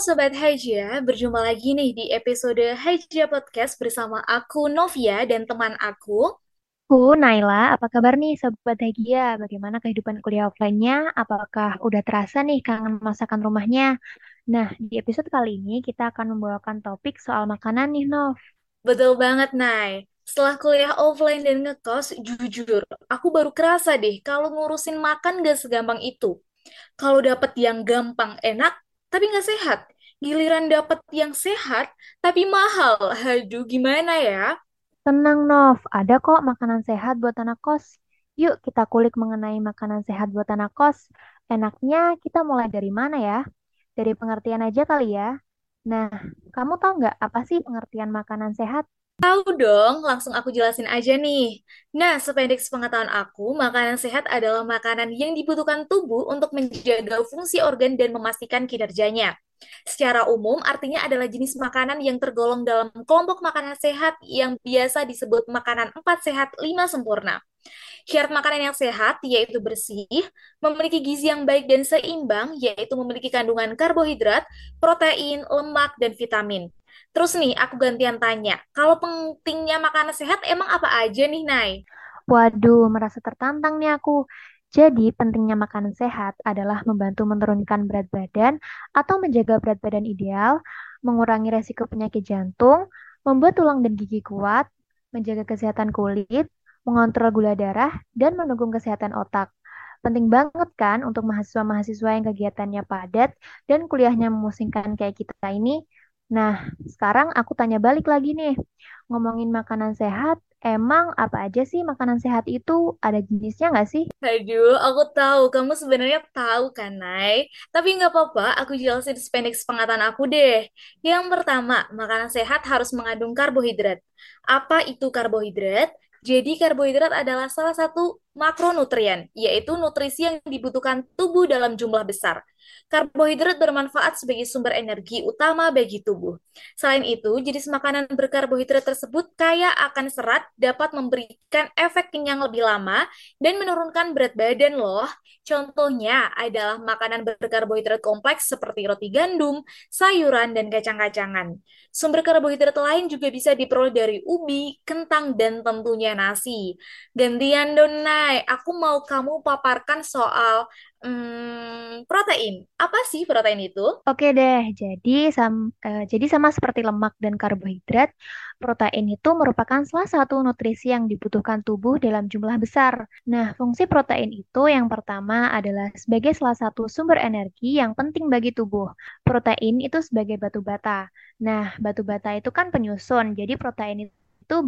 Sobat Haja, berjumpa lagi nih di episode Haja Podcast bersama aku Novia dan teman aku. Aku Naila, apa kabar nih Sobat Bahagia? Bagaimana kehidupan kuliah offline-nya? Apakah udah terasa nih kangen masakan rumahnya? Nah, di episode kali ini kita akan membawakan topik soal makanan nih, Nov. Betul banget, Nay. Setelah kuliah offline dan ngekos, jujur, aku baru kerasa deh kalau ngurusin makan gak segampang itu. Kalau dapet yang gampang, enak, tapi nggak sehat. Giliran dapet yang sehat, tapi mahal. Aduh, gimana ya? Tenang, Nov. Ada kok makanan sehat buat anak kos. Yuk kita kulik mengenai makanan sehat buat anak kos. Enaknya kita mulai dari mana ya? Dari pengertian aja kali ya. Nah, kamu tahu nggak apa sih pengertian makanan sehat? Tahu dong, langsung aku jelasin aja nih. Nah, sependek sepengetahuan aku, makanan sehat adalah makanan yang dibutuhkan tubuh untuk menjaga fungsi organ dan memastikan kinerjanya. Secara umum, artinya adalah jenis makanan yang tergolong dalam kelompok makanan sehat yang biasa disebut makanan 4 sehat 5 sempurna. Syarat makanan yang sehat yaitu bersih, memiliki gizi yang baik dan seimbang, yaitu memiliki kandungan karbohidrat, protein, lemak, dan vitamin. Terus nih, aku gantian tanya, kalau pentingnya makanan sehat emang apa aja nih, Nay? Waduh, merasa tertantang nih aku. Jadi, pentingnya makanan sehat adalah membantu menurunkan berat badan atau menjaga berat badan ideal, mengurangi resiko penyakit jantung, membuat tulang dan gigi kuat, menjaga kesehatan kulit, mengontrol gula darah, dan mendukung kesehatan otak. Penting banget kan untuk mahasiswa-mahasiswa yang kegiatannya padat dan kuliahnya memusingkan kayak kita ini Nah, sekarang aku tanya balik lagi nih. Ngomongin makanan sehat, emang apa aja sih makanan sehat itu? Ada jenisnya nggak sih? Aduh, aku tahu kamu sebenarnya tahu kan, Nay. Tapi nggak apa-apa, aku jelasin sependek sepengetahuan aku deh. Yang pertama, makanan sehat harus mengandung karbohidrat. Apa itu karbohidrat? Jadi karbohidrat adalah salah satu makronutrien, yaitu nutrisi yang dibutuhkan tubuh dalam jumlah besar. Karbohidrat bermanfaat sebagai sumber energi utama bagi tubuh. Selain itu, jenis makanan berkarbohidrat tersebut kaya akan serat, dapat memberikan efek kenyang lebih lama, dan menurunkan berat badan loh. Contohnya adalah makanan berkarbohidrat kompleks seperti roti gandum, sayuran, dan kacang-kacangan. Sumber karbohidrat lain juga bisa diperoleh dari ubi, kentang, dan tentunya nasi. Gantian Donai, aku mau kamu paparkan soal Hmm, protein. Apa sih protein itu? Oke deh, jadi sam, eh, jadi sama seperti lemak dan karbohidrat, protein itu merupakan salah satu nutrisi yang dibutuhkan tubuh dalam jumlah besar. Nah, fungsi protein itu yang pertama adalah sebagai salah satu sumber energi yang penting bagi tubuh. Protein itu sebagai batu bata. Nah, batu bata itu kan penyusun, jadi protein itu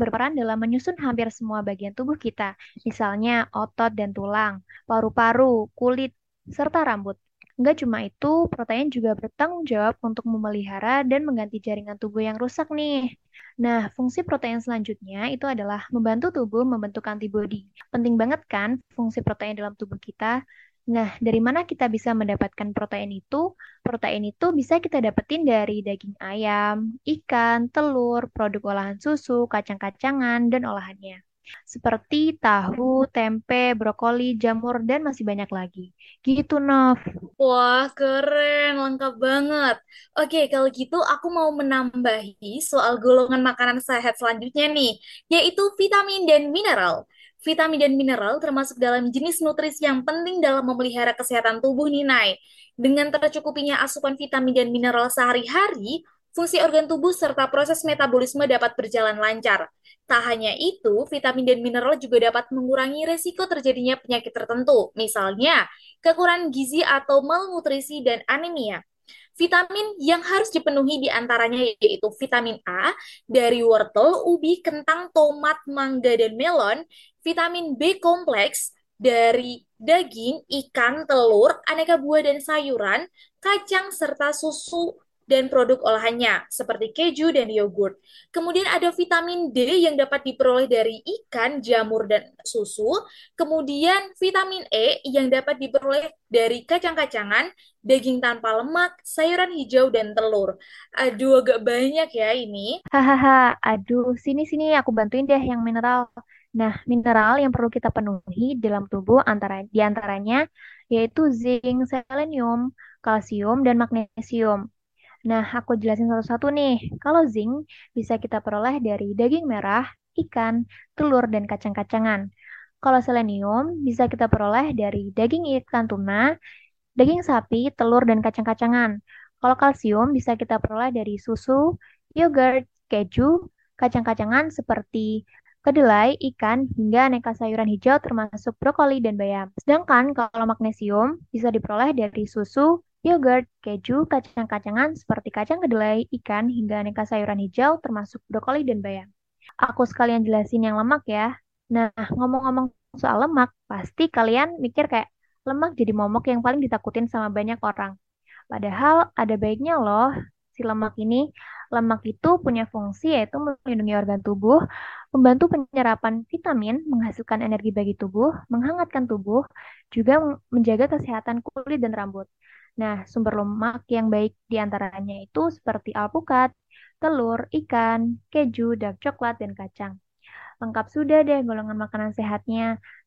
berperan dalam menyusun hampir semua bagian tubuh kita, misalnya otot dan tulang, paru-paru, kulit, serta rambut. Enggak cuma itu, protein juga bertanggung jawab untuk memelihara dan mengganti jaringan tubuh yang rusak nih. Nah, fungsi protein selanjutnya itu adalah membantu tubuh membentuk antibodi. Penting banget kan fungsi protein dalam tubuh kita? Nah, dari mana kita bisa mendapatkan protein itu? Protein itu bisa kita dapetin dari daging ayam, ikan, telur, produk olahan susu, kacang-kacangan, dan olahannya seperti tahu, tempe, brokoli, jamur, dan masih banyak lagi. Gitu, Nov. Wah, keren, lengkap banget. Oke, kalau gitu aku mau menambahi soal golongan makanan sehat selanjutnya nih, yaitu vitamin dan mineral. Vitamin dan mineral termasuk dalam jenis nutrisi yang penting dalam memelihara kesehatan tubuh nih. Dengan tercukupinya asupan vitamin dan mineral sehari-hari, fungsi organ tubuh serta proses metabolisme dapat berjalan lancar. Tak hanya itu, vitamin dan mineral juga dapat mengurangi resiko terjadinya penyakit tertentu, misalnya kekurangan gizi atau malnutrisi dan anemia. Vitamin yang harus dipenuhi di antaranya yaitu vitamin A dari wortel, ubi, kentang, tomat, mangga, dan melon, vitamin B kompleks dari daging, ikan, telur, aneka buah dan sayuran, kacang, serta susu dan produk olahannya seperti keju dan yogurt. Kemudian ada vitamin D yang dapat diperoleh dari ikan, jamur, dan susu. Kemudian vitamin E yang dapat diperoleh dari kacang-kacangan, daging tanpa lemak, sayuran hijau, dan telur. Aduh, agak banyak ya ini. Hahaha, aduh, sini-sini aku bantuin deh yang mineral. Nah, mineral yang perlu kita penuhi dalam tubuh antara di antaranya yaitu zinc, selenium, kalsium, dan magnesium. Nah, aku jelasin satu-satu nih. Kalau zinc bisa kita peroleh dari daging merah, ikan, telur, dan kacang-kacangan. Kalau selenium bisa kita peroleh dari daging ikan tuna, daging sapi, telur, dan kacang-kacangan. Kalau kalsium bisa kita peroleh dari susu, yogurt, keju, kacang-kacangan seperti kedelai, ikan, hingga aneka sayuran hijau termasuk brokoli dan bayam. Sedangkan kalau magnesium bisa diperoleh dari susu, yogurt, keju, kacang-kacangan seperti kacang kedelai, ikan, hingga aneka sayuran hijau termasuk brokoli dan bayam. Aku sekalian jelasin yang lemak ya. Nah, ngomong-ngomong soal lemak, pasti kalian mikir kayak lemak jadi momok yang paling ditakutin sama banyak orang. Padahal ada baiknya loh si lemak ini. Lemak itu punya fungsi yaitu melindungi organ tubuh, membantu penyerapan vitamin, menghasilkan energi bagi tubuh, menghangatkan tubuh, juga menjaga kesehatan kulit dan rambut. Nah, sumber lemak yang baik di antaranya itu seperti alpukat, telur, ikan, keju, dark coklat, dan kacang. Lengkap sudah deh golongan makanan sehatnya.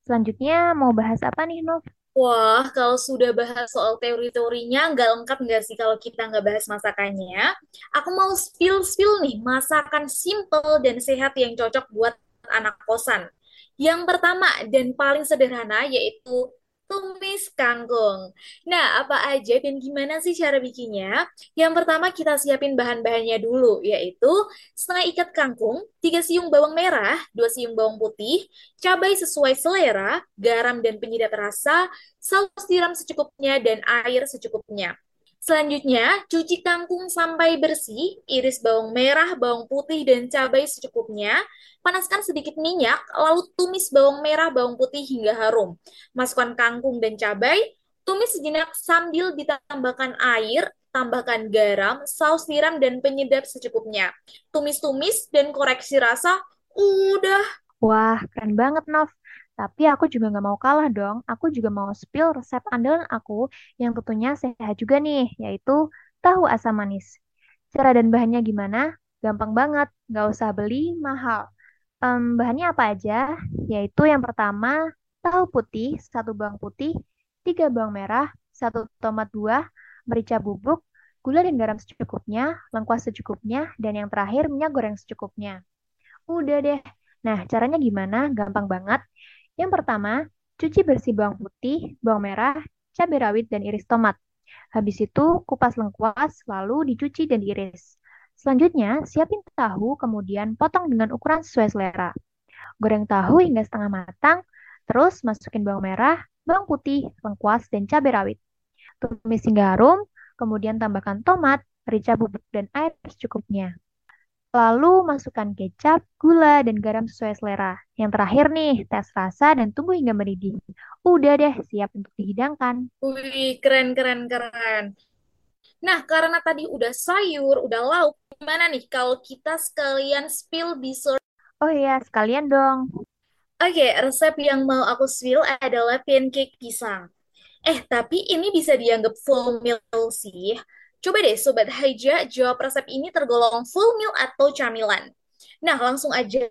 Selanjutnya mau bahas apa nih, Nov? Wah, kalau sudah bahas soal teori-teorinya, nggak lengkap nggak sih kalau kita nggak bahas masakannya? Aku mau spill-spill nih, masakan simple dan sehat yang cocok buat anak kosan. Yang pertama dan paling sederhana yaitu tumis kangkung. Nah, apa aja dan gimana sih cara bikinnya? Yang pertama kita siapin bahan-bahannya dulu, yaitu setengah ikat kangkung, 3 siung bawang merah, 2 siung bawang putih, cabai sesuai selera, garam dan penyedap rasa, saus tiram secukupnya, dan air secukupnya. Selanjutnya, cuci kangkung sampai bersih, iris bawang merah, bawang putih, dan cabai secukupnya. Panaskan sedikit minyak, lalu tumis bawang merah, bawang putih hingga harum. Masukkan kangkung dan cabai, tumis sejenak sambil ditambahkan air, tambahkan garam, saus tiram, dan penyedap secukupnya. Tumis-tumis dan koreksi rasa, udah Wah, keren banget, Nov. Tapi aku juga nggak mau kalah dong. Aku juga mau spill resep andalan aku yang tentunya sehat juga nih, yaitu tahu asam manis. Cara dan bahannya gimana? Gampang banget, nggak usah beli mahal. Em, bahannya apa aja? Yaitu yang pertama, tahu putih, satu bawang putih, tiga bawang merah, satu tomat buah, merica bubuk, gula dan garam secukupnya, lengkuas secukupnya, dan yang terakhir minyak goreng secukupnya. Udah deh. Nah, caranya gimana? Gampang banget. Yang pertama, cuci bersih bawang putih, bawang merah, cabai rawit, dan iris tomat. Habis itu, kupas lengkuas, lalu dicuci dan diiris. Selanjutnya, siapin tahu, kemudian potong dengan ukuran sesuai selera. Goreng tahu hingga setengah matang, terus masukin bawang merah, bawang putih, lengkuas, dan cabai rawit. Tumis hingga harum, kemudian tambahkan tomat, merica bubuk, dan air secukupnya. Lalu masukkan kecap, gula, dan garam sesuai selera. Yang terakhir nih, tes rasa dan tunggu hingga mendidih. Udah deh, siap untuk dihidangkan. Wih, keren, keren, keren. Nah, karena tadi udah sayur, udah lauk, gimana nih kalau kita sekalian spill dessert? Oh iya, sekalian dong. Oke, resep yang mau aku spill adalah pancake pisang. Eh, tapi ini bisa dianggap full meal sih. Coba deh Sobat Haja jawab resep ini tergolong full meal atau camilan. Nah, langsung aja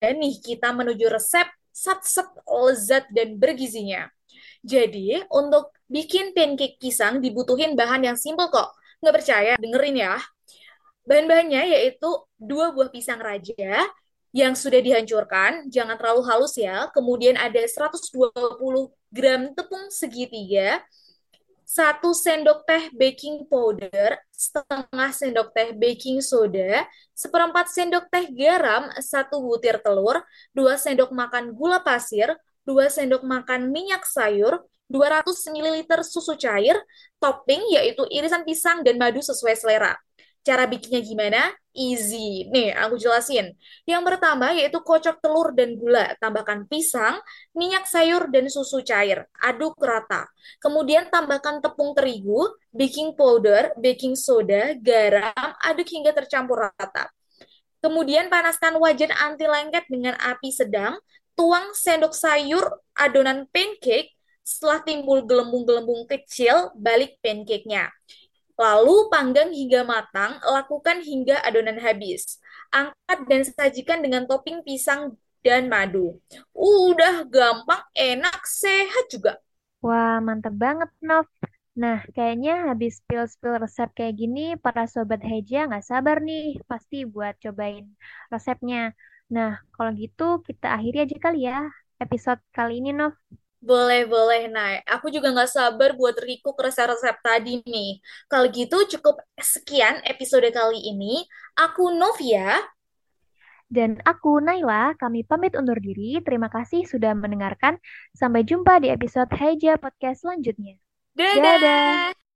nih kita menuju resep sat-sat lezat dan bergizinya. Jadi, untuk bikin pancake pisang dibutuhin bahan yang simple kok. Nggak percaya? Dengerin ya. Bahan-bahannya yaitu dua buah pisang raja yang sudah dihancurkan, jangan terlalu halus ya. Kemudian ada 120 gram tepung segitiga, satu sendok teh baking powder, setengah sendok teh baking soda, seperempat sendok teh garam, satu butir telur, dua sendok makan gula pasir, dua sendok makan minyak sayur, 200 ml susu cair, topping yaitu irisan pisang dan madu sesuai selera. Cara bikinnya gimana? Easy. Nih, aku jelasin. Yang pertama yaitu kocok telur dan gula. Tambahkan pisang, minyak sayur, dan susu cair. Aduk rata. Kemudian tambahkan tepung terigu, baking powder, baking soda, garam, aduk hingga tercampur rata. Kemudian panaskan wajan anti lengket dengan api sedang. Tuang sendok sayur adonan pancake. Setelah timbul gelembung-gelembung kecil, balik pancake-nya. Lalu panggang hingga matang, lakukan hingga adonan habis. Angkat dan sajikan dengan topping pisang dan madu. Udah gampang, enak, sehat juga. Wah, mantep banget, Nov. Nah, kayaknya habis spill-spill resep kayak gini, para sobat Heja nggak sabar nih, pasti buat cobain resepnya. Nah, kalau gitu kita akhiri aja kali ya episode kali ini, Nov. Boleh, boleh, Nay. Aku juga nggak sabar buat recook resep-resep tadi nih. Kalau gitu cukup sekian episode kali ini. Aku Novia. Dan aku, Naila, kami pamit undur diri. Terima kasih sudah mendengarkan. Sampai jumpa di episode Heja Podcast selanjutnya. Dadah! Dadah!